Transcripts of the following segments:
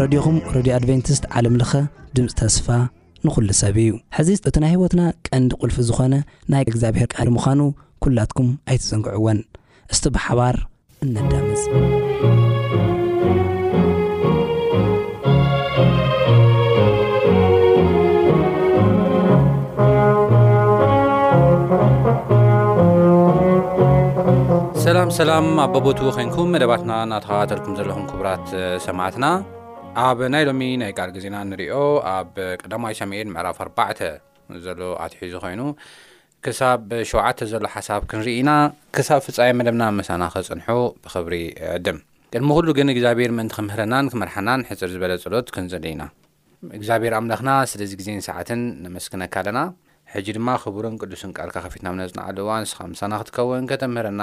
ረድዮኹም ረድዮ ኣድቨንቲስት ዓለም ለኸ ድምፂ ተስፋ ንኹሉ ሰብ እዩ። ሕዚ እቲ ናይ ህይወትና ቀንዲ ቁልፊ ዝኾነ ናይ እግዚኣብሔር ቃል ምዃኑ ኩላትኩም ኣይትዘንግዕወን። እስቲ ብሓባር እነዳምፅ። ሰላም ሰላም ኣብ በቦትኡ ኼንኩም መደባትና እናተኸታተልኩም ዘለኹም ክቡራት ጸሎት ሰማዕትና ኣብ ናይ ሎሚ ናይ ቃል ግዜና ንሪኦ ኣብ ቀዳማይ ሰሜን ምዕራፍ ኣርባዕተ ዘሎ ኣትሒዙ ኮይኑ ክሳብ ሸውዓተ ዘሎ ሓሳብ ክንርኢ ኢና ክሳብ ፍጻሜ መደብና ምሳና ከጽንሑ ብክብሪ ዕድም ቅድሚ ኩሉ ግን እግዚኣብሔር ምእንቲ ክምህረናን ክመርሓናን ሕፅር ዝበለ ጸሎት ክንጽሊ ኢና እግዚኣብሔር ኣምላክና ስለዚ ግዜን ሰዓትን ነመስግነካ ኣለና ሕጂ ድማ ክቡርን ቅዱስን ቃልካ ከፊትና ኣብ ነጽንዓሉ እዋን ንስካ ምሳና ክትከውን ከተምህረና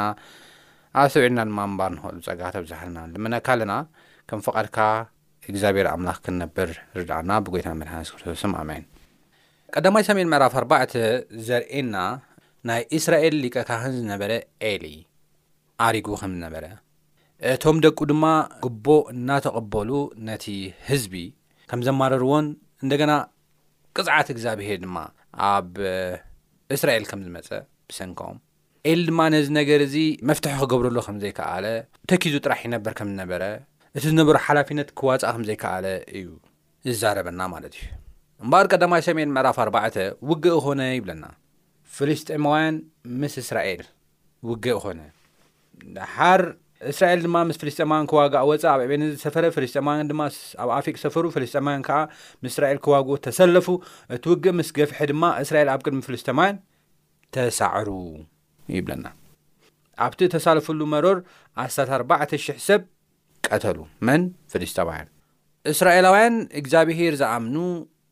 ኣስተውዒልና ድማ ምንባር ንክእሉ ጸጋ ተብዝሓልና ንልምነካ ኣለና ከም ፍቃድካ እግዚኣብሔር ኣምላክ ክንነብር ርድኣና ብጎይታና መድሓና የሱስ ክርስቶስ ስም ኣሜን። ቀዳማይ ሳሙኤል ምዕራፍ ኣርባዕተ ዘርእየና ናይ እስራኤል ሊቀ ካህን ዝነበረ ኤሊ ኣሪጉ ከም ዝነበረ፣ እቶም ደቁ ድማ ጉቦ እናተቐበሉ ነቲ ህዝቢ ከም ዘማረርዎን እንደገና ቅፅዓት እግዚኣብሄር ድማ ኣብ እስራኤል ከም ዝመፀ ብሰንኮም፣ ኤሊ ድማ ነዚ ነገር እዚ መፍትሒ ክገብረሉ ከም ዘይከኣለ፣ ተኪዙ ጥራሕ ይነበር ከም ዝነበረ፣ እቲ ዝነበሮ ሓላፊነት ክዋፅኣ ከም ዘይከኣለ እዩ ይዛረበና ማለት እዩ እምበኣር ቀዳማይ ሰሜን ምዕራፍ ኣርባዕተ ውግእ ኾነ ይብለና ፍልስጤማውያን ምስ እስራኤል ውግእ ኾነ ሓር እስራኤል ድማ ምስ ፍልስጠማውያን ክዋግኣ ወፀ ኣብ ዕቤን ዝሰፈረ ፍልስጠማውያን ድማ ኣብ ኣፊቅ ሰፈሩ ፍልስጠማውያን ከዓ ምስ እስራኤል ክዋግኡ ተሰለፉ እቲ ውግእ ምስ ገፍሐ ድማ እስራኤል ኣብ ቅድሚ ፍልስጠማውያን ተሳዕሩ ይብለና ኣብቲ ተሳለፍሉ መሮር ኣስታት ኣርባዕተ ሽሕ ሰብ ቀተሉ። መን? ፍልስጤማውያን። እስራኤላውያን እግዚኣብሄር ዝኣምኑ፣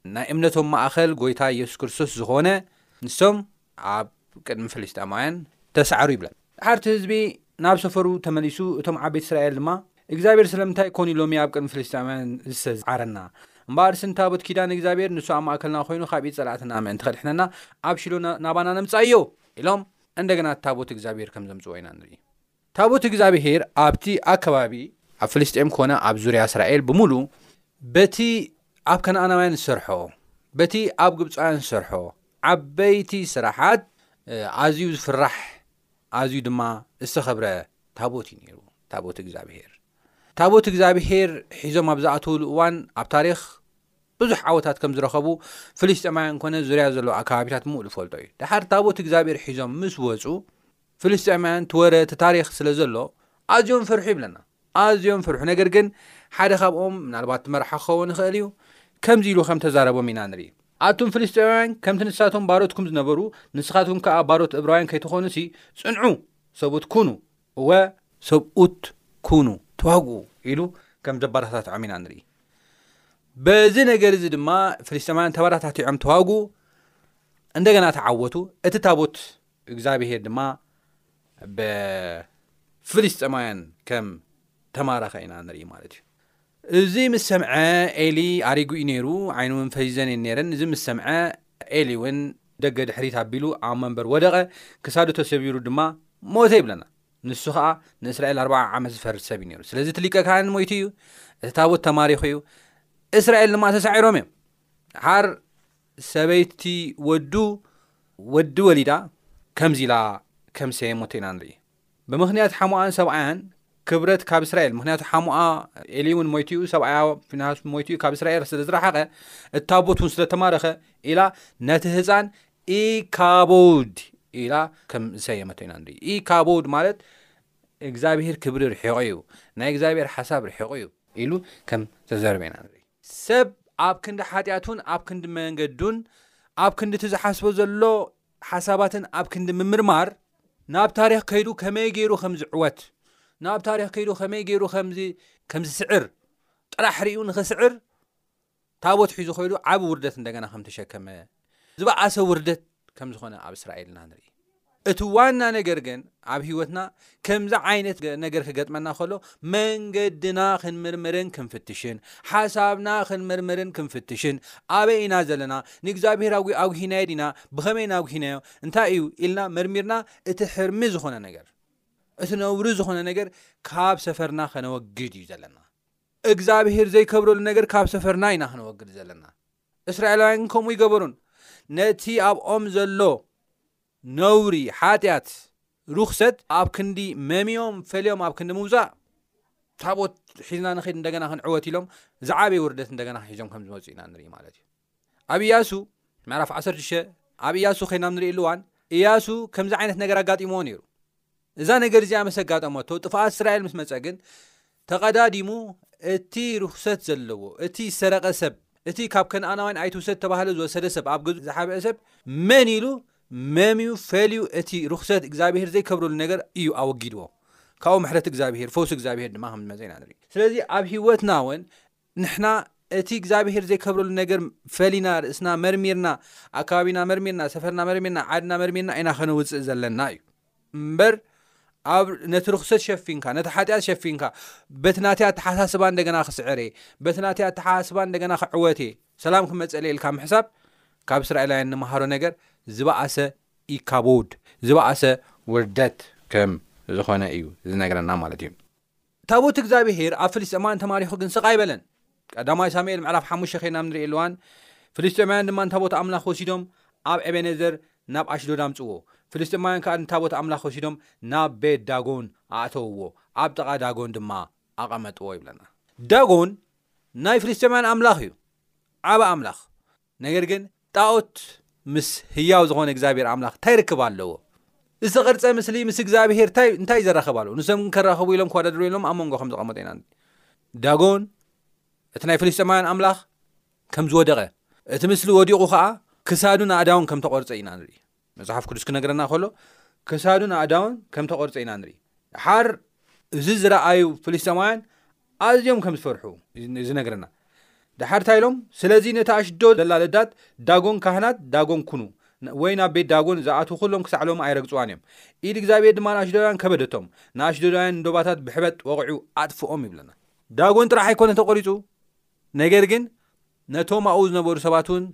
ናይ እምነቶም ማእከል ጐይታ የሱስ ክርስቶስ ዝዀነ ንሶም ኣብ ቅድሚ ፍልስጤማውያን ተሳዕሩ ይብለን። ደሓር እቲ ህዝቢ ናብ ሰፈሩ ተመሊሱ፣ እቶም ዓበይቲ እስራኤል ድማ፣ እግዚኣብሄር ስለምንታይ ኰን እዩ ሎሚ ኣብ ቅድሚ ፍልስጤማውያን ዝሰዝዓረና? እምበኣርሲ ንታቦት ኪዳን እግዚኣብሄር፣ ንሱ ኣብ ማእከልና ኰይኑ ኻብ ኢድ ጸላእትና ምእንቲ ኼድሕነና፣ ኣብ ሺሎ ናባና ነምጽኣዮ ኢሎም እንደገና ታቦት እግዚኣብሄር ከም ዘምጽእዎ ኢና ንርኢ። ታቦት እግዚኣብሄር ኣብቲ ኣከባቢ፣ ኣብ ፍልስጤም ኰነ ኣብ ዙርያ እስራኤል ብምሉኡ፣ በቲ ኣብ ከነኣናውያን ዝሰርሖ፣ በቲ ኣብ ግብጻውያን ዝሰርሖ ዓበይቲ ስራሓት ኣዝዩ ዝፍራሕ፣ ኣዝዩ ድማ ዝተኸብረ ታቦት እዩ ነይሩ፣ ታቦት እግዚኣብሄር። ታቦት እግዚኣብሄር ሒዞም ኣብ ዝኣተውሉ እዋን ኣብ ታሪኽ ብዙሕ ዓወታት ከም ዝረኸቡ ፍልስጤማውያን ኰነ ዙርያ ዘለዉ ኣከባቢታት ምሉእ ዝፈልጦ እዩ። ድሓር ታቦት እግዚኣብሄር ሒዞም ምስ ወጹ ፍልስጤማውያን እቲ ወረ እቲ ታሪኽ ስለ ዘሎ ኣዝዮም ፈርሑ ይብለና ኣዝዮም ፈርሑ ነገር ግን ሓደ ካብኦም ምናልባት መርሓ ክኸውን ይኽእል እዩ ከምዚ ኢሉ ከም ተዛረቦም ኢና ንርኢ ኣቱም ፍልስጤማውያን ከምቲ ንሳቶም ባሮትኩም ዝነበሩ ንስኻትኩም ከኣ ባሮት እብራውያን ከይትኾኑሲ ጽንዑ ሰብኡት ኩኑ እወ ሰብኡት ኩኑ ተዋግኡ ኢሉ ከም ዘባራታትዖም ኢና ንርኢ በዚ ነገር እዚ ድማ ፍልስጤማውያን ተባራታቲዖም ተዋግኡ እንደገና ተዓወቱ እቲ ታቦት እግዚኣብሄር ድማ ብፍልስጥኤማውያን ከም ተማረኸ ኢና ንርኢ ማለት እዩ እዚ ምስ ሰምዐ ኤሊ ኣሪጉ እዩ ነይሩ ዓይኑ እውን ፈዚዘን እየን ነይረን እዚ ምስ ሰምዐ ኤሊ እውን ደገ ድሕሪት ኣቢሉ ኣብ መንበር ወደቐ ክሳዱ ተሰቢሩ ድማ ሞተ ይብለና ንሱ ከዓ ንእስራኤል ኣርባዓ ዓመት ዝፈርድ ሰብ እዩ ነይሩ ስለዚ እቲ ሊቀ ካህን ሞይቱ እዩ እቲ ታቦት ተማሪኹ እዩ እስራኤል ድማ ተሳዒሮም እዮም ሓር ሰበይቲ ወዱ ወዲ ወሊዳ ከምዚ ኢላ ከም ሰየሞቶ ኢና ንርኢ ብምክንያት ሓሙኣን ሰብኣያን ክብረት ካብ እስራኤል ምክንያቱ ሓሙኣ ኤሊ እውን ሞይትኡ ሰብኣያ ፊንሃስ ሞይትኡ ካብ እስራኤል ስለ ዝረሓቐ እታቦት እውን ስለ ተማረኸ ኢላ ነቲ ህፃን ኢካቦድ ኢላ ከም ዝሰየመቶ ኢና ንርኢ ኢካቦድ ማለት እግዚኣብሄር ክብሪ ርሒቑ እዩ፣ ናይ እግዚኣብሄር ሓሳብ ርሒቑ እዩ። ኢሉ ከም ዝተዘረበ ኢና ንርኢ። ሰብ ኣብ ክንዲ ሓጢኣቱን ኣብ ክንዲ መንገዱን ኣብ ክንዲ እቲ ዝሓስቦ ዘሎ ሓሳባትን ኣብ ክንዲ ምምርማር ናብ ታሪኽ ከይዱ ከመይ ገይሩ ከም ዝዕወት ናብ ታሪኽ ከይዱ ከመይ ገይሩ ከም ዝስዕር ጥራሕ ሪኡ ንኽስዕር ታቦት ሒዙ ከይዱ ዓቢ ውርደት እንደገና ከም ተሸከመ፣ ዝበኣሰ ውርደት ከም ዝኾነ ኣብ እስራኤል ኢና ንርኢ። እቲ ዋና ነገር ግን ኣብ ህይወትና ከምዚ ዓይነት ነገር ክገጥመና ከሎ መንገድና ክንምርምርን ክንፍትሽን፣ ሓሳብና ክንምርምርን ክንፍትሽን፣ ኣበይ ኢና ዘለና፣ ንእግዚኣብሄር ኣጉ ኣጉሂናዮ ዲና፣ ብኸመይ ኢና ኣጉሂናዮ፣ እንታይ እዩ ኢልና መርሚርና እቲ ሕርሚ ዝኾነ ነገር፣ እቲ ነውሪ ዝኾነ ነገር ካብ ሰፈርና ከነወግድ እዩ ዘለና። እግዝኣብሄር ዘይከብረሉ ነገር ካብ ሰፈርና ኢና ክነወግድ ዘለና። እስራኤላውያን ግን ከምኡ ኣይገበሩን። ነቲ ኣብኦም ዘሎ ነውሪ፣ ሓጢኣት፣ ርኹሰት ኣብ ክንዲ መምዮም ፈልዮም ኣብ ክንዲ ምውጻእ ታቦት ሒዝና ንኺድ እንደገና ክንዕወት ኢሎም ዝዓበየ ውርደት እንደገና ሒዞም ከም ዝመጹ ኢና ንርኢ ማለት እዩ። ኣብ ኢያሱ ምዕራፍ ዓሰርተ ሽዱሽተ ኣብ ኢያሱ ኼንና ኣብ ንርእየሉ እዋን፣ ኢያሱ ከምዚ ዓይነት ነገር ኣጋጢምዎ ነይሩ። እዛ ነገር እዚኣ ምስ ኣጋጠመቶ፣ ጥፍኣት እስራኤል ምስ መጸ ግን፣ ተቐዳዲሙ እቲ ርኹሰት ዘለዎ፣ እቲ ዝሰረቐ ሰብ፣ እቲ ካብ ከነኣናውያን ኣይትውሰድ እተባህለ ዝወሰደ ሰብ፣ ኣብ ገዝኡ ዝሓብአ ሰብ፣ መን ኢሉ መምዩ ፈልዩ እቲ ርኹሰት እግዚኣብሄር ዘይከብረሉ ነገር እዩ ኣወጊድዎ። ካብኡ ምሕረት እግዚኣብሄር፣ ፈውሲ እግዚኣብሄር ድማ ከም ዝመጸ ኢና ንርኢ። ስለዚ ኣብ ህይወትና እውን ንሕና እቲ እግዚኣብሄር ዘይከብረሉ ነገር ፈሊና፣ ርእስና መርሚርና፣ ኣከባቢና መርሚርና፣ ሰፈርና መርሚርና፣ ዓድና መርሚርና ኢና ከነውጽእ ዘለና እዩ እምበር ኣብ ነቲ ርኽሰት ሸፊንካ ነቲ ሓጢኣት ሸፊንካ በቲ ናተይ ኣተሓሳስባ እንደገና ክስዕር እየ በቲ ናተይ ኣተሓሳስባ እንደገና ክዕወት እየ ሰላም ክመፀለየ ኢልካ ምሕሳብ ካብ እስራኤላውያን ንመሃሮ ነገር ዝበኣሰ ኢካቦድ ዝበኣሰ ውርደት ከም ዝኾነ እዩ ዝነግረና ማለት እዩ ታቦት እግዝኣብሄር ኣብ ፍልስጤማውያን ተማሪኹ ግን ስቕ ኣይበለን። ቀዳማይ ሳሙኤል ምዕራፍ ሓሙሽተ ኬድና ኣብ ንርእየሉ እዋን፣ ፍልስጤማውያን ድማ ንታቦት ኣምላኽ ወሲዶም ኣብ ኤቤኔዘር ናብ ኣሽዶድ ኣምጽዎ። ፍልስጤማውያን ከኣ ንታቦት ኣምላኽ ወሲዶም ናብ ቤት ዳጎን ኣእተውዎ፣ ኣብ ጥቓ ዳጎን ድማ ኣቐመጥዎ ይብለና። ዳጎን ናይ ፍልስጤማውያን ኣምላኽ እዩ፣ ዓቢ ኣምላኽ። ነገር ግን ጣኦት ምስ ህያው ዝኾነ እግዚኣብሔር ኣምላኽ እንታይ ርክብ ኣለዎ? እዚ ቅርፀ ምስሊ ምስ እግዚኣብሔር እንታይ ዘራኸብ ኣለዎ? ንሶም ግን ከራኸቡ ኢሎም ክወዳደሩ ኢሎም ኣብ መንጎ ከም ዝቐመጡ ኢና ዳጎን እቲ ናይ ፍልስጥማውያን ኣምላኽ ከም ዝወደቐ እቲ ምስሊ ወዲቑ ከዓ ክሳዱን ኣእዳውን ከም ተቖርፀ ኢና ንርኢ መጽሓፍ ቅዱስ ክነግረና ከሎ ክሳዱን ኣእዳውን ከም ተቖርጸ ኢና ንርኢ። ድሓር እዚ ዝረኣዩ ፍልስጤማውያን ኣዝዮም ከም ዝፈርሑ እዩ ዝነግረና። ድሓር እንታይ ኢሎም? ስለዚ ነታ ኣሽዶ ዘላ ለዳት ዳጎን ካህናት ዳጎን ኩኑ፣ ወይ ናብ ቤት ዳጎን ዝኣትዉ ኩሎም ክሳዕ ሎሚ ኣይረግጽዋን እዮም። ኢድ እግዚኣብሄር ድማ ንኣሽዶዳውያን ከበደቶም፣ ንኣሽዶዳውያን እንዶባታት ብሕበጥ ወቒዑ ኣጥፍኦም ይብለና። ዳጎን ጥራሕ ኣይኮነን ተቖሪጹ፣ ነገር ግን ነቶም ኣብኡ ዝነበሩ ሰባት እውን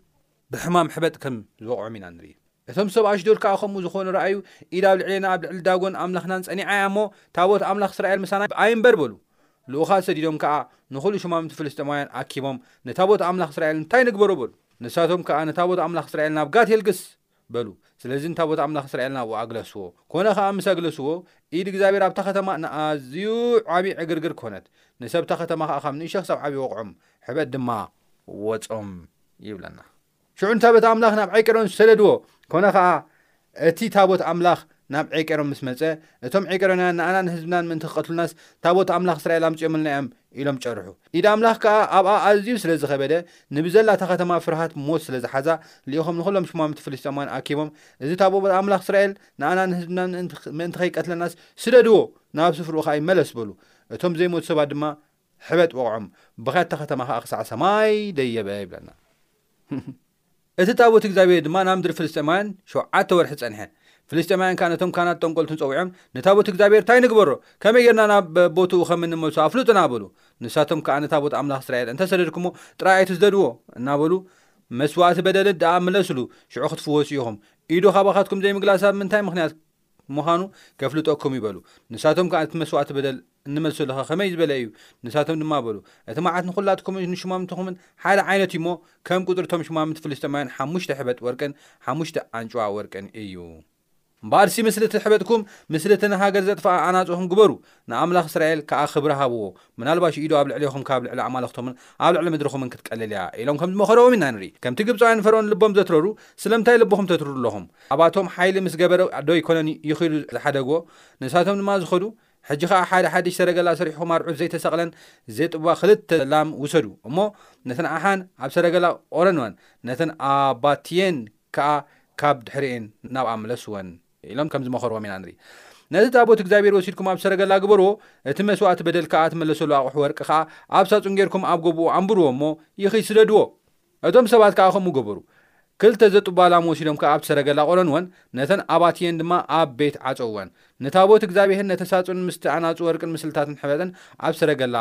ብሕማም ሕበጥ ከም ዝበቕዖም ኢና ንርኢ። እቶም ሰብ ኣሽዶድ ከኣ ከምኡ ዝዀኑ ረኣዩ፣ ኢድ ኣብ ልዕሌና ኣብ ልዕሊ ዳጎን ኣምላኽናን ጸኒዓ እያ እሞ፣ ታቦት ኣምላኽ እስራኤል ምሳና ኣይንበር በሉ። ልኡኻት ሰዲዶም ከኣ ንዅሉ ሹማምንቲ ፍልስጥኤማውያን ኣኪቦም፣ ንታቦት ኣምላኽ እስራኤል እንታይ ንግበሮ በሉ። ንሳቶም ከኣ ንታቦት ኣምላኽ እስራኤል ናብ ጋት የልግስ በሉ። ስለዚ ንታቦት ኣምላኽ እስራኤል ናብኡ ኣግለስዎ። ኰነ ኸኣ ምስ ኣግለስዎ፣ ኢድ እግዚኣብሄር ኣብታ ኸተማ ንኣዝዩ ዓብዪ ዕግርግር ኰነት፣ ንሰብ'ታ ኸተማ ኸኣ ኻብ ንእሽቶ ኽሳብ ዓብዪ ወቕዖም፣ ሕበጥ ድማ ወጾም። ይብለና። ሽዑ ታቦት ኣምላኽ ናብ ዔቄሮን ሰደድዎ፣ ኰነ ኸኣ፣ እቲ ታቦት ኣምላኽ ናብ ዔቄሮን ምስ መጸ፣ እቶም ዔቄሮናውያን ንኣና ንህዝብናን ምእንቲ ኪቐትሉናስ፣ ታቦት ኣምላኽ እስራኤል ኣምጺኦምልና እዮም፣ ኢሎም ጨርሑ። ኢድ ኣምላኽ ከኣ ኣብኣ ኣዝዩ ስለ ዝኸበደ፣ ንብዘላ እታ ኸተማ ፍርሃት ሞት ስለ ዝሓዛ፣ ልኢኾም ንዅሎም ሹማምቲ ፍልስጥኤማውያን ኣኪቦም፣ እዚ ታቦት ኣምላኽ እስራኤል ንኣናን ንህዝብናን ምእንቲ ኸይቀትለናስ፣ ስደድዎ፣ ናብ ስፍራኡ ኸኣ ይመለስ፣ በሉ። እቶም ዘይሞቱ ሰባት ድማ ሕበጥ ወቕዖም ብኸታ ከተማ ኸኣ ክሳዕ ሰማይ ደየበ ይብለና። እቲ ታቦት እግዚኣብሄር ድማ ናብ ምድሪ ፍልስጥኤማውያን ሸውዓተ ወርሒ ጸንሐ። ፍልስጥኤማውያን ከኣ ነቶም ካህናት ጠንቈልትን ጸዊዖም፣ ንታቦት እግዚኣብሄር እንታይ ንግበሮ? ከመይ ጌርና ናብ ቦትኡ ኸም እንመልሶ ኣፍልጡና በሉ። ንሳቶም ከኣ ንታቦት ኣምላኽ እስራኤል እንተ ሰደድኩሞ ጥራይ ኣይትስደድዎ እናበሉ መስዋእቲ በደል እድኣ ምለሱሉ፣ ሽዑ ኽትፍወሱ ኢኹም። ኢዱ ኻባኻትኩም ዘይምግላሳ ብምንታይ ምኽንያት? ምዃኑ ከፍልጠኩም እዩ በሉ። ንሳቶም ከኣ እቲ መስዋእቲ በደል እንመልሰሉኸ ከመይ ዝበለ እዩ? ንሳቶም ድማ በሉ፣ እቲ መዓት ንዅላትኩምን ንሹማምትኹምን ሓደ ዓይነት እዩ እሞ፣ ከም ቍጽሪ እቶም ሹማምንቲ ፍልስጥኤማውያን ሓሙሽተ ሕበጥ ወርቅን ሓሙሽተ ኣንጭዋ ወርቅን እዩ። እምበኣርሲ ምስሊ እቲ ሕበጥኩም፣ ምስሊ እቲ ንሃገር ዘጥፍኣ ኣናጹኹም ግበሩ፣ ንኣምላኽ እስራኤል ከኣ ክብሪ ሃብዎ፣ ምናልባሽ ኢዱ ኣብ ልዕሌኹም ካብ ልዕሊ ኣማልኽቶምን ኣብ ልዕሊ ምድርኹምን ክትቀልል እያ፣ ኢሎም ከም ዝመኸርዎም ኢና ንርኢ። ከምቲ ግብጻውያን ንፈርኦን ልቦም ዘትረሩ፣ ስለምንታይ ልብኹም ተትርሩ ኣሎኹም? ኣባቶም ሓይሊ ምስ ገበረ ዶ ኣይኰነን ይኺዱ ዝሓደግዎ? ንሳቶም ድማ ዝኸዱ። ሕጂ ኸኣ ሓደ ሓድሽ ሰረገላ ኣሰሪሕኩም ኣርዑት ዘይተሰቕለን ዜጥብዋ ኽልተ ላም ውሰዱ እሞ፣ ነተን ኣሓን ኣብ ሰረገላ ኦረንወን፣ ነተን ኣባትየን ከኣ ካብ ድሕሪኤን ናብኣ ምለስወን። ኢሎም ከም ዝመኸርዎም ኢና ንርኢ። ነቲ ታቦት እግዚኣብሄር ወሲድኩም ኣብ ሰረገላ ግበርዎ፣ እቲ መስዋእቲ በደል ከኣ እትመለሰሉ ኣቕሑ ወርቂ ከኣ ኣብ ሳጹን ጌርኩም ኣብ ጎቦኡ ኣንብርዎ እሞ ይኺድ ስደድዎ። እቶም ሰባት ከኣ ከምኡ ገበሩ። ክልተ ዘጡባ ላም ወሲዶም ከኣ ኣብቲ ሰረገላ ቖረንወን፣ ነተን ኣባትየን ድማ ኣብ ቤት ዓጸውወን። ንታቦት እግዚኣብሄርን ነቲ ሳጹንን ምስቲ ኣናጹ ወርቅን ምስልታትን ሕበጥን ኣብ ሰረገላ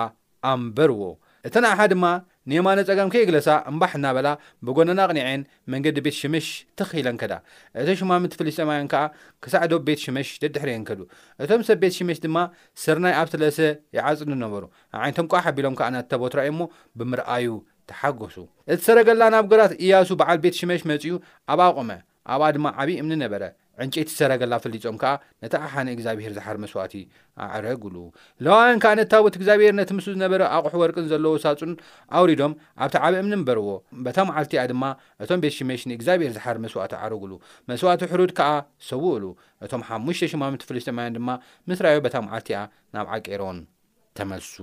ኣንበርዎ። እተን ኣሓ ድማ ንየማነ ጸጋም ከይግለሳ እምባሕ እናበላ ብጐነን ኣቕኒዔን መንገዲ ቤት ሸመሽ ትኽ ኢለን ከዳ። እተን ሹማምንቲ ፍልስጥኤማውያን ከኣ ክሳዕ ዶብ ቤት ሸመሽ ደድሕሪኤን ከዱ። እቶም ሰብ ቤት ሸመሽ ድማ ስርናይ ኣብቲ ለሰ ይዓጽዱ ነበሩ። ኣዒንቶም ቋሕ ኣቢሎም ከኣ ናቲ ታቦት ረኣዮ'ሞ ብምርኣዩ ተሓጐሱ። እቲ ሰረገላ ናብ ግራት እያሱ በዓል ቤት ሸመሽ መጺኡ ኣብኣ ቈመ። ኣብኣ ድማ ዓብዪ እምኒ ነበረ፣ ዕንጨይቲ ሰረገላ ፈሊጾም ከኣ ነቲ ኣሓ ንእግዚኣብሄር ዝሓር መስዋእቲ ኣዕረግሉ። ለዋውያን ከኣ ነቲ ታቦት እግዚኣብሄር ነቲ ምስኡ ዝነበረ ኣቑሑ ወርቅን ዘለዎ ሳጹን ኣውሪዶም ኣብቲ ዓቢ እምኒ ኣንበርዎ፣ በታ መዓልቲ እቲኣ ድማ እቶም ቤት ሽሜሽ ንእግዚኣብሄር ዝሓር መስዋእቲ ኣዕረግሉ፣ መስዋእቲ ሕሩድ ከኣ ሰውእሉ። እቶም ሓሙሽተ ሹማምንቲ ፍልስጥኤማውያን ድማ ምስ ረኣዮ በታ መዓልቲ እቲኣ ናብ ዓቄሮን ተመልሱ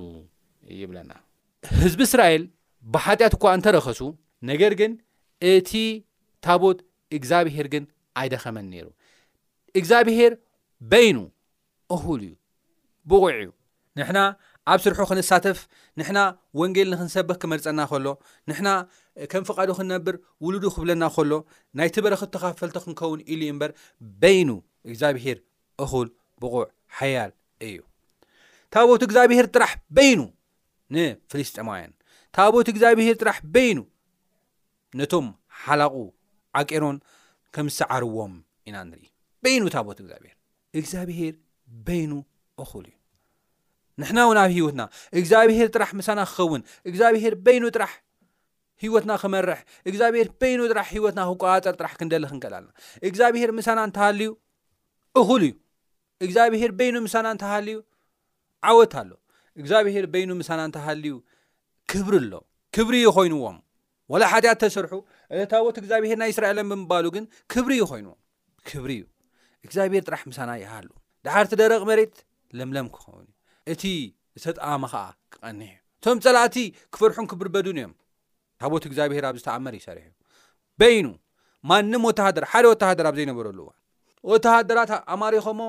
ይብለና። ህዝቢ እስራኤል ብሓጢኣት እኳ እንተ ረኸሱ፣ ነገር ግን እቲ ታቦት እግዝኣብሄር ግን ኣይደኸመን ነይሩ። እግዝኣብሄር በይኑ እኹል እዩ፣ ብቑዕ እዩ። ንሕና ኣብ ስርሑ ክንሳተፍ፣ ንሕና ወንጌል ንክንሰብኽ ክመርጸና ከሎ፣ ንሕና ከም ፍቓዱ ክንነብር ውሉዱ ክብለና ከሎ፣ ናይቲ በረኸት ተኻፈልቲ ክንከውን ኢሉ እዩ እምበር፣ በይኑ እግዝኣብሄር እኹል፣ ብቑዕ፣ ሓያል እዩ። ታቦት እግዝኣብሄር ጥራሕ በይኑ ንፍልስጤማውያን፣ ታቦት እግዝኣብሄር ጥራሕ በይኑ ነቶም ሓላቑ ዓቄሮን ከም ዝሰዓርዎም ኢና ንርኢ። በይኑ ታቦት እግዚኣብሄር። እግዚኣብሄር በይኑ እኹል እዩ። ንሕና እውን ኣብ ህይወትና እግዚኣብሄር ጥራሕ ምሳና ክኸውን፣ እግዚኣብሄር በይኑ ጥራሕ ህይወትና ክመርሕ፣ እግዚኣብሄር በይኑ ጥራሕ ህይወትና ክቆፃፀር ጥራሕ ክንደሊ ክንከል ኣለና። እግዚኣብሄር ምሳና እንተሃልዩ እኹል እዩ። እግዚኣብሄር በይኑ ምሳና እንተሃልዩ ዓወት ኣሎ። እግዚኣብሄር በይኑ ምሳና እንተሃልዩ ክብሪ ኣሎ። ክብሪ ይኮይንዎም ወላ ሓጢኣት ተሰርሑ እቲ ታቦት እግዚኣብሄር ናይ እስራኤለን ብምባሉ ግን ክብሪ እዩ ኮይንዎም ክብሪ እዩ እግዚኣብሄር ጥራሕ ምሳና ይሃሉ ደሓር እቲ ደረቕ መሬት ለምለም ክኸውን እዩ እቲ ዝተጣመመ ከዓ ክቐንሕ እዩ እቶም ፀላእቲ ክፈርሑን ክብርበዱን እዮም ታቦት እግዚኣብሄር ኣብዚ ተኣምር እዩ ሰሪሑ በይኑ ማንም ወተሃደር ሓደ ወተሃደር ኣብ ዘይነበረሉ እዋን ወተሃደራት ኣማሪኾሞ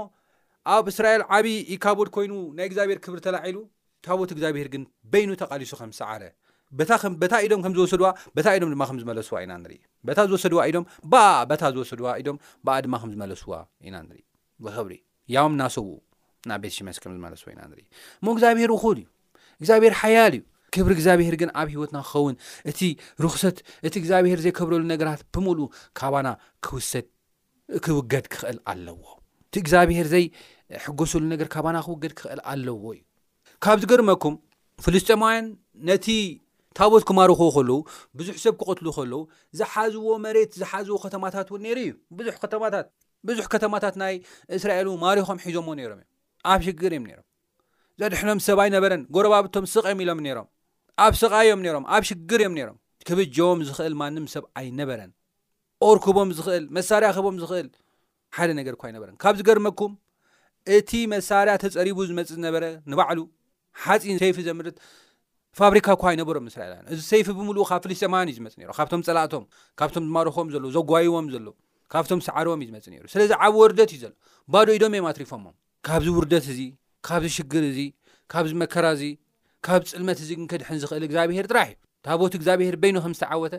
ኣብ እስራኤል ዓብዪ ኢካቦድ ኮይኑ ናይ እግዚኣብሄር ክብሪ ተላዒሉ ታቦት እግዚኣብሄር ግን በይኑ ተቓሊሱ ከም ዝሰዓረ፣ በታ በታ ኢዶም ከም ዝወሰድዋ፣ በታ ኢዶም ድማ ከም ዝመለስዋ ኢና ንርኢ። በታ ዝወሰድዋ ኢዶም ብኣኣ፣ በታ ዝወሰድዋ ኢዶም ብኣኣ ድማ ከም ዝመለስዋ ኢና ንርኢ። ብኽብሪ ያውም እናሰውኡ ናብ ቤት ሽመስ ከም ዝመለስዎ ኢና ንርኢ። እሞ እግዚኣብሄር እኹል እዩ። እግዚኣብሄር ሓያል እዩ። ክብሪ እግዚኣብሄር ግን ኣብ ህይወትና ክኸውን እቲ ርኽሰት እቲ እግዚኣብሄር ዘይከብረሉ ነገራት ብምሉእ ካባና ክውሰድ ክውገድ ክኽእል ኣለዎ እቲ እግዚኣብሄር ዘይ ሕጎሱሉ ነገር ካባና ክውገድ ክኽእል ኣለዎ እዩ ካብ ዝገርመኩም ፍልስጠማውያን ነቲ ታቦት ክማርኹ ከለዉ ብዙሕ ሰብ ክቐትሉ ከለዉ ዝሓዝዎ መሬት ዝሓዝዎ ከተማታት እውን ነይሩ እዩ ብዙሕ ከተማታት ብዙሕ ከተማታት ናይ እስራኤል ን ማሪኾም ሒዞምዎ ነይሮም እዮም ኣብ ሽግር እዮም ነይሮም ዘድሕኖም ሰብ ኣይነበረን ጎረባብቶም ስቕ እዮም ኢሎም ነይሮም ኣብ ስቓ እዮም ነይሮም ኣብ ሽግር እዮም ነይሮም ክብጀዎም ዝኽእል ማንም ሰብ ኣይነበረን ጦር ክህቦም ዝኽእል፣ መሳርያ ክህቦም ዝኽእል ሓደ ነገር እኳ ኣይነበረን። ካብ ዝገርመኩም እቲ መሳርያ ተጸሪቡ ዝመጽእ ዝነበረ ንባዕሉ ሓጺን ሰይፊ ዘምርት ፋብሪካ እኳ ኣይነበሮም እስራኤላውያን። እዚ ሰይፊ ብምሉኡ ካብ ፍልስጤማውያን እዩ ዝመጽእ ነይሩ፣ ካብቶም ጸላእቶም፣ ካብቶም ዝማርኾም ዘለዉ፣ ዘጓይዎም ዘለዉ፣ ካብቶም ሰዓርዎም እዩ ዝመጽእ ነይሩ። ስለዚ ዓቢ ወርደት እዩ ዘሎ። ባዶ ኢዶም እዮም ኣትሪፎሞም። ካብዚ ውርደት እዚ፣ ካብዚ ሽግር እዚ፣ ካብዚ መከራ እዚ፣ ካብ ጽልመት እዚ ግን ከድሕን ዝኽእል እግዚኣብሄር ጥራሕ እዩ። ታቦት እግዚኣብሄር በይኑ ከም ዝተዓወተ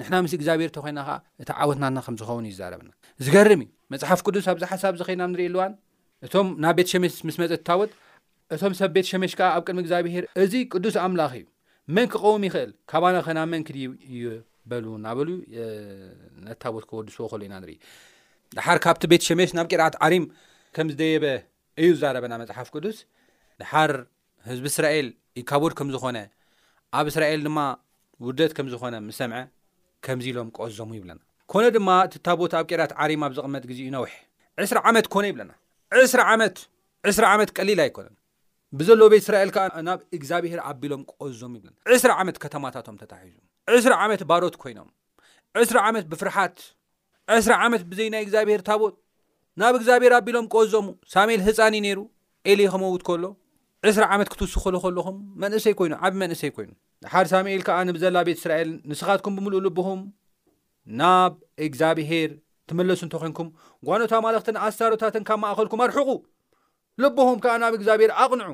ንሕና ምስ እግዚኣብሔር ተኾይና ኸኣ እቲ ዓወት ናትና ከም ዝኸውን እዩ ዝዛረበና። ዝገርም እዩ መጽሓፍ ቅዱስ ኣብዚ ሓሳብ እዚ ከይና ኣብ ንርእየሉ እዋን እቶም ናብ ቤት ሸሜሽ ምስ መጸት ታቦት እቶም ሰብ ቤት ሸሜሽ ከኣ ኣብ ቅድሚ እግዚኣብሔር እዚ ቅዱስ ኣምላኽ እዩ መን ክቐውም ይኽእል ካባና ከ ናብ መን ክድይብ እዩ በሉ እናበሉ ነቲ ታቦት ከወድስዎ ከሎ ኢና ንርኢ። ደሓር ካብቲ ቤት ሸሜሽ ናብ ቂርዓት ዓሪም ከም ዝደየበ እዩ ዝዛረበና መጽሓፍ ቅዱስ። ደሓር ህዝቢ እስራኤል ኢካቦድ ከም ዝዀነ፣ ኣብ እስራኤል ድማ ውርደት ከም ዝዀነ ምስ ሰምዐ፣ ከምዚ ኢሎም ቀዘሙ ይብለና። ኰነ ድማ፣ እቲ ታቦት ኣብ ቂርያት-ዓሪም ኣብ ዝቕመጥ ግዜኡ ነውሐ ዕስራ ዓመት ኰነ ይብለና። ዕስራ ዓመት! ዕስራ ዓመት ቀሊል ኣይኰነን። ብዘለዉ ቤት እስራኤል ከኣ ናብ እግዚኣብሄር ኣቢሎም ቀዘሙ ይብለና። ዕስራ ዓመት ከተማታቶም ተታሒዙ። ዕስራ ዓመት ባሮት ኰይኖም። ዕስራ ዓመት ብፍርሓት። ዕስራ ዓመት ብዘይ ናይ እግዚኣብሄር ታቦት። ናብ እግዚኣብሄር ኣቢሎም ቀዘሙ። ሳሙኤል ህጻን እዩ ነይሩ። ኤሊ ኽመውት ከሎ ዕስራ ዓመት ክትውስኹሉ ኸለኹም፣ መንእሰይ ኰይኑ፣ ዓቢ መንእሰይ ኰይኑ። ንሓር ሳሙኤል ከኣ ንብዘላ ቤት እስራኤል፣ ንስኻትኩም ብምሉእ ልብኹም ናብ እግዚኣብሄር ትምለሱ እንተ ዄንኩም፣ ጓኖት ኣማልኽትን ኣስታሮታትን ካብ ማእከልኩም ኣርሕቑ፣ ልብኹም ከኣ ናብ እግዚኣብሄር ኣቕንዑ፣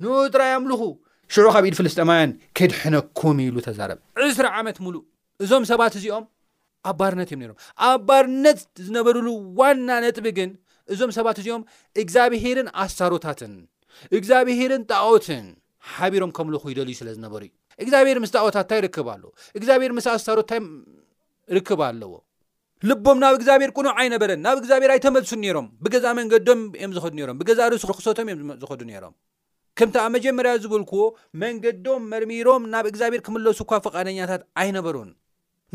ንእኡ ጥራይ ኣምልኹ፣ ሽዑ ኻብ ኢድ ፍልስጥኤማውያን ኬድሕነኩም ኢሉ ተዛረበ። ዕስራ ዓመት ምሉእ እዞም ሰባት እዚኦም ኣብ ባርነት እዮም ነይሮም። ኣብ ባርነት ዝነበሩሉ ዋና ነጥቢ ግን እዞም ሰባት እዚኦም እግዚኣብሄርን ኣስታሮታትን እግዚኣብሄርን ጣዖትን ሓቢሮም ከምልኹ ይደልዩ ስለ ዝነበሩ እዩ። እግዚኣብሄር ምስ ጣዖታት እንታይ ርክብ ኣለዎ? እግዚኣብሄር ምስ ኣስታሮት እንታይ ርክብ ኣለዎ? ልቦም ናብ እግዚኣብሄር ቅኑዕ ኣይነበረን። ናብ እግዚኣብሄር ኣይተመልሱን ነይሮም። ብገዛ መንገዶም እዮም ዝኸዱ ነይሮም። ብገዛ ርእሱ ርክሰቶም እዮም ዝኸዱ ነይሮም። ከምቲ ኣብ መጀመርያ ዝበልክዎ፣ መንገዶም መርሚሮም ናብ እግዚኣብሄር ክምለሱ እኳ ፍቓደኛታት ኣይነበሩን።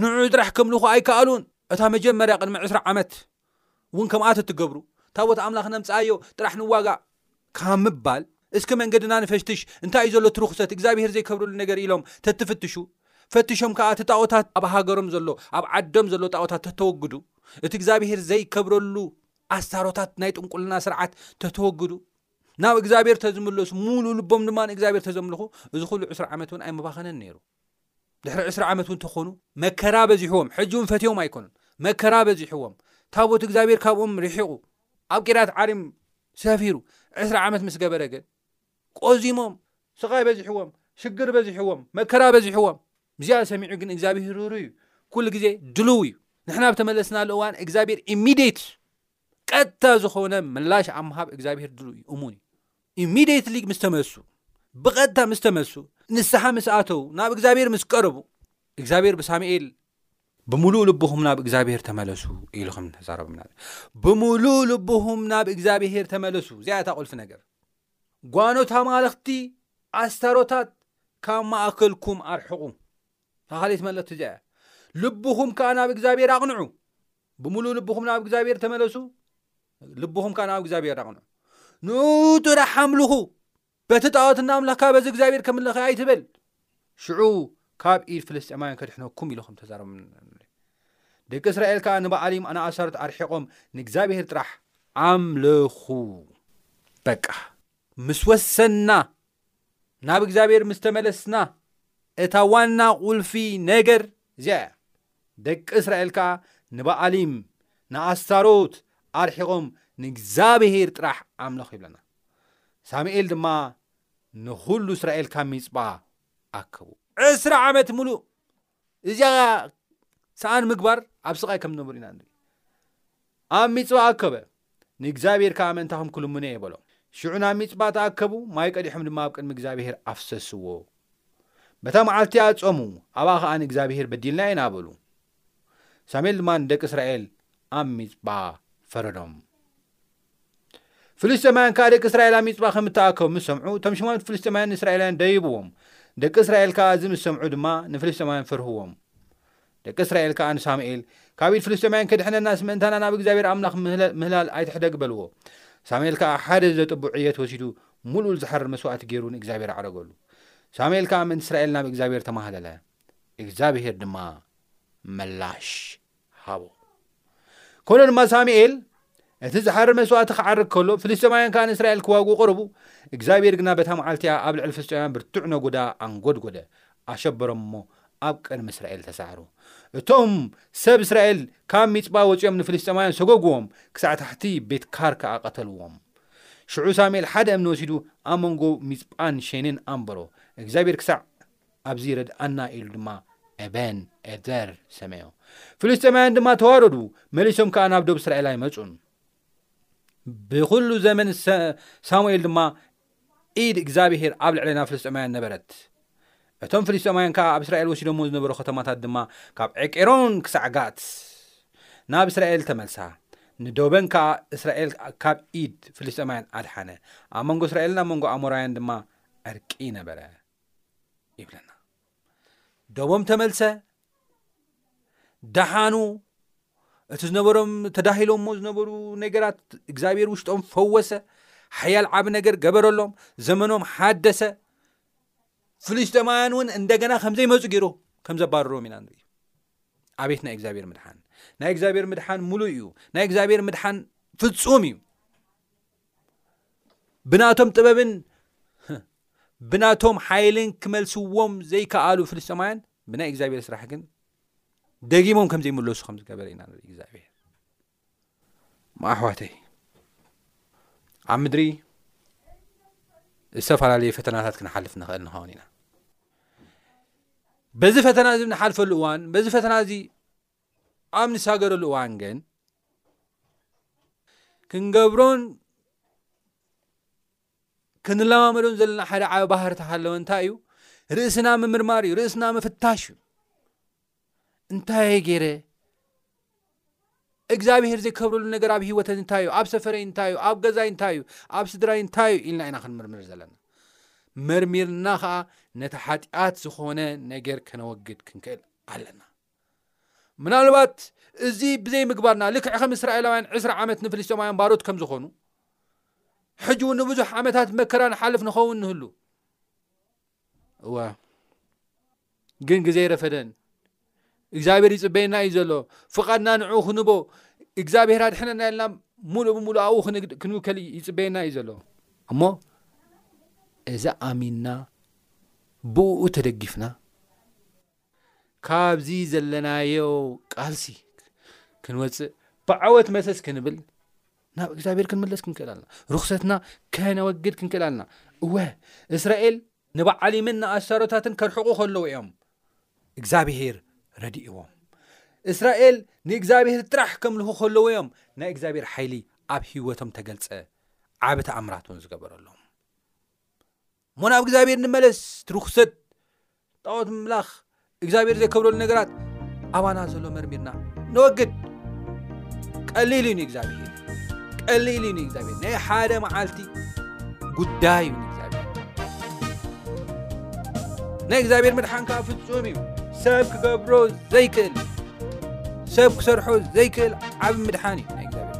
ንዕዑ ጥራሕ ከምልኹ ኣይከኣሉን። እታ መጀመርያ ቅድሚ ዕስራ ዓመት እውን ከምኣ ተትገብሩ፣ ታቦት ኣምላኽ ነምጽኣዮ፣ ጥራሕ ንዋጋእ! ካብ ምባል፣ እስከ መንገድና ንፈትሽ፣ እንታይ እዩ ዘሎ እቲ ርኹሰት፣ እግዚኣብሄር ዘይከብረሉ ነገር ኢሎም ተትፍትሹ፣ ፈትሾም ከኣ እቲ ጣኦታት ኣብ ሃገሮም ዘሎ፣ ኣብ ዓዶም ዘሎ ጣኦታት ተተወግዱ፣ እቲ እግዚኣብሄር ዘይከብረሉ ኣስታሮታት ናይ ጥንቁልና ስርዓት ተተወግዱ፣ ናብ እግዚኣብሔር ተዝምለሱ ሙሉእ ልቦም ድማ ንእግዚኣብሔር ተዘምልኹ እዚ ኩሉ ዕስራ ዓመት እውን ኣይምባኸነን ነይሩ ድሕሪ ዕስራ ዓመት እውን ተኾኑ መከራ በዚሕዎም ሕጂ እውን ፈትዎም ኣይኮኑን መከራ በዚሕዎም ታቦት እግዚኣብሔር ካብኦም ርሒቑ ኣብ ቂርያት ዓሪም ሰፊሩ ዕስራ ዓመት ምስ ገበረ ግን ቆዚሞም ስቓይ በዚሕዎም ሽግር በዚሕዎም መከራ በዚሕዎም እዚኣ ሰሚዑ ግን እግዚኣብሔር ርሩ እዩ ኩሉ ግዜ ድልው እዩ ንሕና ብተመለስናሉ እዋን እግዚኣብሔር ኢሚዲት ቀጥታ ዝኾነ ምላሽ ኣብ ምሃብ እግዚኣብሄር ድሉ እዩ እሙን እዩ ኢሚድትሊ ምስ ተመሱ ብቐጥታ ምስ ተመሱ ንስሓ ምስ ኣተዉ ናብ እግዚኣብሄር ምስ ቀረቡ እግዚኣብሄር ብሳሙኤል ብምሉእ ልብኹም ናብ እግዚኣብሄር ተመለሱ ኢሉ ከም ተዛረብና ብምሉእ ልብኹም ናብ እግዚኣብሄር ተመለሱ እዚኣ እታ ቁልፊ ነገር ጓኖት ኣማለኽቲ ኣስታሮታት ካብ ማእከልኩም ኣርሕቑ ተኻሊት መለክቲ እዚኣ እያ ልብኹም ከዓ ናብ እግዚኣብሄር ኣቕንዑ ብምሉእ ልብኹም ናብ እግዚኣብሔር ተመለሱ ልብኹም ከዓ ናብ እግዚኣብሔር ኣቕኑ ንኡ ጥራሕ ኣምልኹ በቲ ጣዖት እናኣምላኽካ በዚ እግዚኣብሔር ከምልኸ ኣይትበል ሽዑ ካብ ኢድ ፍልስጢማውያን ከድሕነኩም ኢሉ ከም ተዛረቡ ደቂ እስራኤል ከዓ ንበዓሊም ኣነኣሳርት ኣርሒቖም ንእግዚኣብሔር ጥራሕ ኣምልኹ በቃ ምስ ወሰንና ናብ እግዚኣብሔር ምስ ተመለስና እታ ዋና ቁልፊ ነገር እዚኣ እያ። ደቂ እስራኤል ከኣ ንበኣሊም ንኣስታሮት ኣርሒቖም ንእግዚኣብሄር ጥራሕ ኣምልኽ ይብለና። ሳሙኤል ድማ ንዅሉ እስራኤል ካብ ሚጽጳ ኣከቡ። ዕስራ ዓመት ምሉእ እዚኣ ሰኣን ምግባር ኣብ ስቓይ ከም ዝነበሩ ኢና ንርኢ። ኣብ ሚጽጳ ኣከበ። ንእግዚኣብሄር ከኣ ምእንታኹም ክልምኑ እየ በሎም። ሽዑ ናብ ሚጽጳ ተኣከቡ፣ ማይ ቀዲሖም ድማ ኣብ ቅድሚ እግዚኣብሄር ኣፍሰስዎ። በታ መዓልቲ እቲኣ ጾሙ፣ ኣብኣ ኸኣ ንእግዚኣብሄር በዲልና ኢና በሉ። ሳሙኤል ድማ ንደቂ እስራኤል ኣብ ሚጽጳ ፈረዶም። ፍልስጥኤማውያን ከኣ ደቂ እስራኤል ኣብ ሚጽጳ ከም እተኣከቡ ምስ ሰምዑ፣ እቶም ሽማምቲ ፍልስጥኤማውያን ንእስራኤላውያን ደይብዎም። ደቂ እስራኤል ከኣ እዚ ምስ ሰምዑ ድማ ንፍልስጥኤማውያን ፈርህዎም። ደቂ እስራኤል ከኣ ንሳሙኤል፣ ካብ ኢድ ፍልስጥኤማውያን ኬድሕነናስ፣ ምእንታና ናብ እግዚኣብሄር ኣምላኽ ምህላል ኣይትሕደግ፣ በልዎ። ሳሙኤል ከኣ ሓደ ዘጥቡ ዕየት ወሲዱ ምሉኡል ዝሓርር መስዋእቲ ገይሩ ንእግዚኣብሄር ኣዕረገሉ። ሳሙኤል ከኣ ምእንቲ እስራኤል ናብ እግዚኣብሄር ተማህለለ፣ እግዚኣብሄር ድማ ምላሽ ሃቦ። ኮነ ድማ ሳሙኤል እቲ ዝሓርር መስዋእቲ ክዓርግ ከሎ ፍልስጤማውያን ከኣ ንእስራኤል ክዋግኡ ቀረቡ እግዚኣብሔር ግና በታ መዓልቲያ ኣብ ልዕሊ ፍልስጤማውያን ብርቱዕ ነጎዳ ኣንጎድጎደ ኣሸበሮም እሞ ኣብ ቅድሚ እስራኤል ተሳዕሩ እቶም ሰብ እስራኤል ካብ ሚጽጳ ወጺኦም ንፍልስጤማውያን ሰጎግዎም ክሳዕ ታሕቲ ቤት ካር ከኣ ቀተልዎም ሽዑ ሳሙኤል ሓደ እምኒ ወሲዱ ኣብ መንጎ ሚጽጳን ሼንን ኣንበሮ እግዚኣብሔር ክሳዕ ኣብዚ ርድኣና ኢሉ ድማ ኤቤን ኤዘር ሰመዮ። ፍልስጤማውያን ድማ ተዋረዱ፣ መሊሶም ከኣ ናብ ዶብ እስራኤል ኣይመጹን። ብዅሉ ዘመን ሳሙኤል ድማ ኢድ እግዚኣብሄር ኣብ ልዕሌና ፍልስጤማውያን ነበረት። እቶም ፍልስጤማውያን ከኣ ኣብ እስራኤል ወሲዶሞ ዝነበሩ ከተማታት ድማ ካብ ዔቄሮን ክሳዕ ጋት ናብ እስራኤል ተመልሳ። ንዶበን ከኣ እስራኤል ካብ ኢድ ፍልስጤማውያን ኣድሓነ። ኣብ መንጎ እስራኤልን ኣብ መንጎ ኣሞራውያን ድማ ዕርቂ ነበረ። ይብለና ደቦም ተመልሰ ደሓኑ እቲ ዝነበሮም ተዳሂሎሞ ዝነበሩ ነገራት እግዚኣብሔር ውሽጦም ፈወሰ ሓያል ዓብ ነገር ገበረሎም ዘመኖም ሓደሰ ፍልስጠማውያን እውን እንደገና ከምዘይመፁ ገይሩ ከም ዘባርሮም ኢና ንርኢ ኣቤት ናይ እግዚኣብሔር ምድሓን ናይ እግዚኣብሔር ምድሓን ሙሉእ እዩ ናይ እግዚኣብሔር ምድሓን ፍፁም እዩ ብናቶም ጥበብን ብናቶም ሓይልን ክመልስዎም ዘይከኣሉ ፍልስጥማውያን ብናይ እግዚኣብሔር ስራሕ ግን ደጊሞም ከም ዘይምለሱ ከም ዝገበረ ኢና ንርኢ እግዚኣብሔር ማኣሕዋተይ ኣብ ምድሪ ዝተፈላለዩ ፈተናታት ክንሓልፍ ንኽእል ንኸውን ኢና በዚ ፈተና እዚ ንሓልፈሉ እዋን በዚ ፈተና እዚ ኣብ ንሳገረሉ እዋን ግን ክንገብሮን ክንለማመዶን ዘለና ሓደ ዓበ ባህር ተሃለወ እንታይ እዩ ርእስና ምምርማር እዩ ርእስና ምፍታሽ እዩ እንታይ ገይረ እግዚኣብሄር ዘይከብረሉ ነገር ኣብ ሂወተ እንታይ እዩ ኣብ ሰፈረይ እንታይ እዩ ኣብ ገዛይ እንታይ እዩ ኣብ ስድራይ እንታይ እዩ ኢልና ኢና ክንምርምር ዘለና መርሚርና ከዓ ነቲ ሓጢኣት ዝኾነ ነገር ከነወግድ ክንክእል ኣለና ምናልባት እዚ ብዘይ ምግባርና ልክዕ ከም እስራኤላውያን ዕስራ ዓመት ንፍልስጤማውያን ባሮት ከም ዝኾኑ ሕጂ እውን ንብዙሕ ዓመታት መከራ ንሓልፍ ንኸውን ንህሉ እወ ግን ግዜ ረፈደን እግዚኣብሔር ይፅበየና እዩ ዘሎ ፍቓድና ንዕኡ ክንቦ እግዚኣብሔር ኣድሕነና ኢልና ሙሉእ ብምሉእ ኣብኡ ክንውከል ይፅበየና እዩ ዘሎ እሞ እዚ ኣሚንና ብእኡ ተደጊፍና ካብዚ ዘለናዮ ቃልሲ ክንወፅእ ብዓወት መሰስ ክንብል ናብ እግዚኣብሔር ክንምለስ ክንክእል ኣለና ርክሰትና ከነወግድ ክንክእል ኣለና እወ እስራኤል ንበዓሊምን ንኣሳሮታትን ከርሕቑ ከለዉ እዮም እግዚኣብሄር ረድእዎም እስራኤል ንእግዚኣብሄር ጥራሕ ከምልኹ ከለዉ እዮም ናይ እግዚኣብሄር ሓይሊ ኣብ ህይወቶም ተገልፀ ዓብ ተኣምራት እውን ዝገበረሎም እሞ ናብ እግዚኣብሔር ንመለስ እቲ ርኩሰት ጣዖት ምምላኽ እግዚኣብሔር ዘይከብረሉ ነገራት ኣባና ዘሎ መርሚርና ንወግድ ቀሊል እዩ ንእግዚኣብሔር ቀሊል እዩ ንእግዚኣብሔር ናይ ሓደ መዓልቲ ጉዳይ እዩ ናይ እግዚኣብሔር መድሓን ከዓ ፍፁም እዩ ሰብ ክገብሮ ዘይክእል ሰብ ክሰርሖ ዘይክእል ዓብ ምድሓን እዩ ናይ እግዚኣብሔር